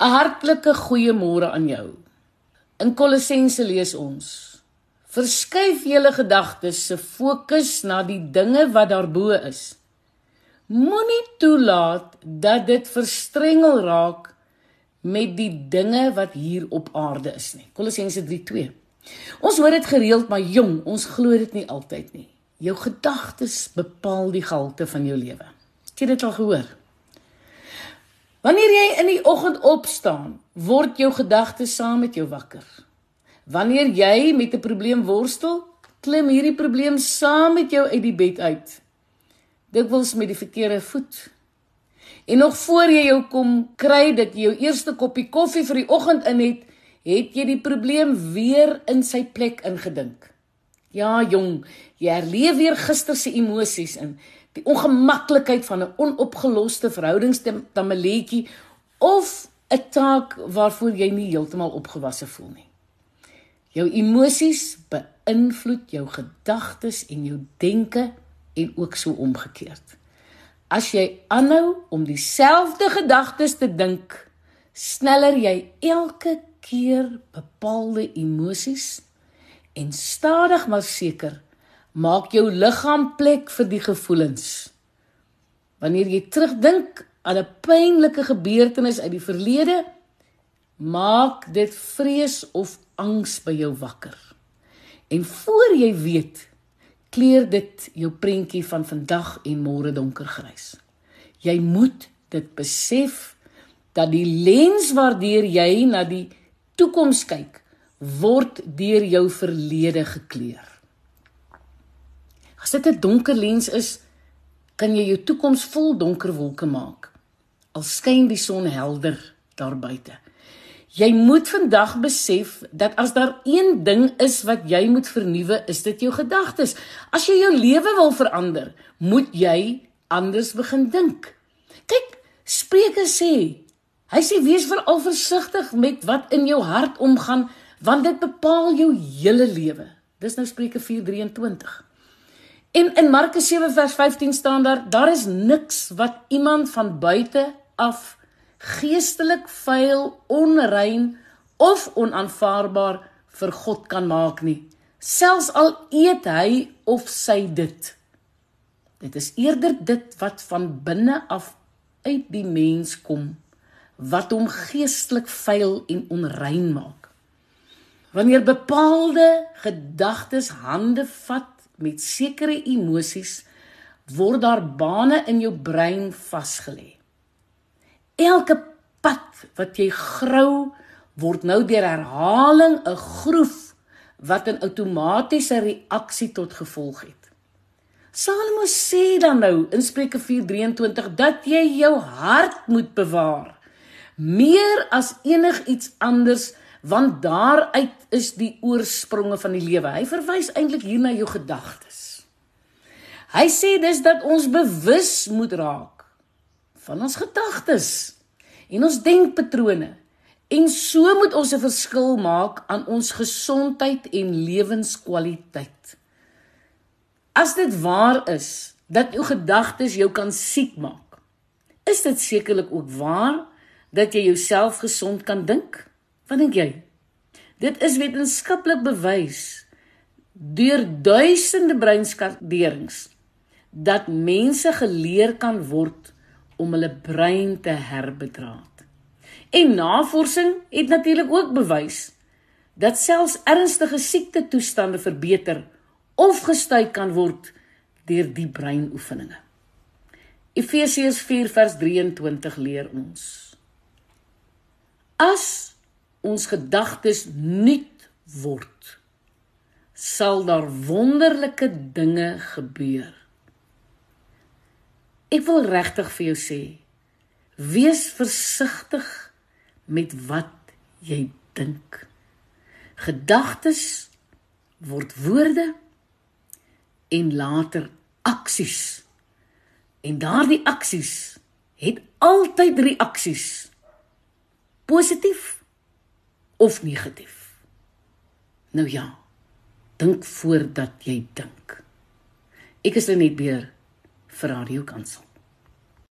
'n Hartlike goeiemôre aan jou. In Kolossense lees ons: Verskuif julle gedagtes se fokus na die dinge wat daarbo is. Moenie toelaat dat dit verstrengel raak met die dinge wat hier op aarde is nie. Kolossense 3:2. Ons hoor dit gereeld, maar jong, ons glo dit nie altyd nie. Jou gedagtes bepaal die gehalte van jou lewe. Het jy dit al gehoor? Wanneer jy in die oggend opstaan, word jou gedagtes saam met jou wakker. Wanneer jy met 'n probleem worstel, klim hierdie probleem saam met jou uit die bed uit. Dikwels met die verkeerde voet. En nog voor jy jou kom kry dat jy jou eerste koppie koffie vir die oggend in het, het jy die probleem weer in sy plek ingedink. Ja, jong, jy herleef weer gister se emosies in die ongemaklikheid van 'n onopgeloste verhoudingstamaletjie of 'n taak waarvoor jy nie heeltemal opgewasse voel nie. Jou emosies beïnvloed jou gedagtes en jou denke en ook so omgekeerd. As jy aanhou om dieselfde gedagtes te dink, sneller jy elke keer bepaalde emosies en stadig maar seker maak jou liggaam plek vir die gevoelens. Wanneer jy terugdink aan 'n pynlike gebeurtenis uit die verlede, maak dit vrees of angs by jou wakker. En voor jy weet, kleur dit jou prentjie van vandag en môre donkergrys. Jy moet dit besef dat die lens waardeur jy na die toekoms kyk, word deur jou verlede gekleur. As dit 'n donker lens is, kan jy jou toekoms vol donker wolke maak. Al skyn die son helder daar buite. Jy moet vandag besef dat as daar een ding is wat jy moet vernuwe, is dit jou gedagtes. As jy jou lewe wil verander, moet jy anders begin dink. Kyk, Spreuke sê, hy sê wees veral versigtig met wat in jou hart omgaan, want dit bepaal jou hele lewe. Dis nou Spreuke 4:23. En in Markus 7 vers 15 staan daar, daar is niks wat iemand van buite af geestelik vuil, onrein of onaanvaarbaar vir God kan maak nie, selfs al eet hy of sy dit. Dit is eerder dit wat van binne af uit die mens kom wat hom geestelik vuil en onrein maak. Wanneer bepaalde gedagtes hande vat met sekere emosies, word daar bane in jou brein vasgelê. Elke pad wat jy grou word nou deur herhaling 'n groef wat 'n outomatiese reaksie tot gevolg het. Salomo sê dan nou in Spreuke 4:23 dat jy jou hart moet bewaar meer as enigiets anders want daaruit is die oorspronge van die lewe. Hy verwys eintlik hier na jou gedagtes. Hy sê dis dat ons bewus moet raak van ons gedagtes en ons denkpatrone. En so moet ons 'n verskil maak aan ons gesondheid en lewenskwaliteit. As dit waar is dat jou gedagtes jou kan siek maak, is dit sekerlik ook waar dat jy jouself gesond kan dink? Wat dink jy? Dit is wetenskaplik bewys deur duisende breinskaderings dat mense geleer kan word om hulle brein te herbedraad. En navorsing het natuurlik ook bewys dat selfs ernstige siekte toestande verbeter of gestuit kan word deur die breinoefeninge. Efesiërs 4:23 leer ons: As ons gedagtes nuut word, sal daar wonderlike dinge gebeur. Ek wil regtig vir jou sê, wees versigtig met wat jy dink. Gedagtes word woorde en later aksies. En daardie aksies het altyd reaksies. Positief of negatief. Nou ja, dink voordat jy dink. Ek is net beer vir Radio Kansel.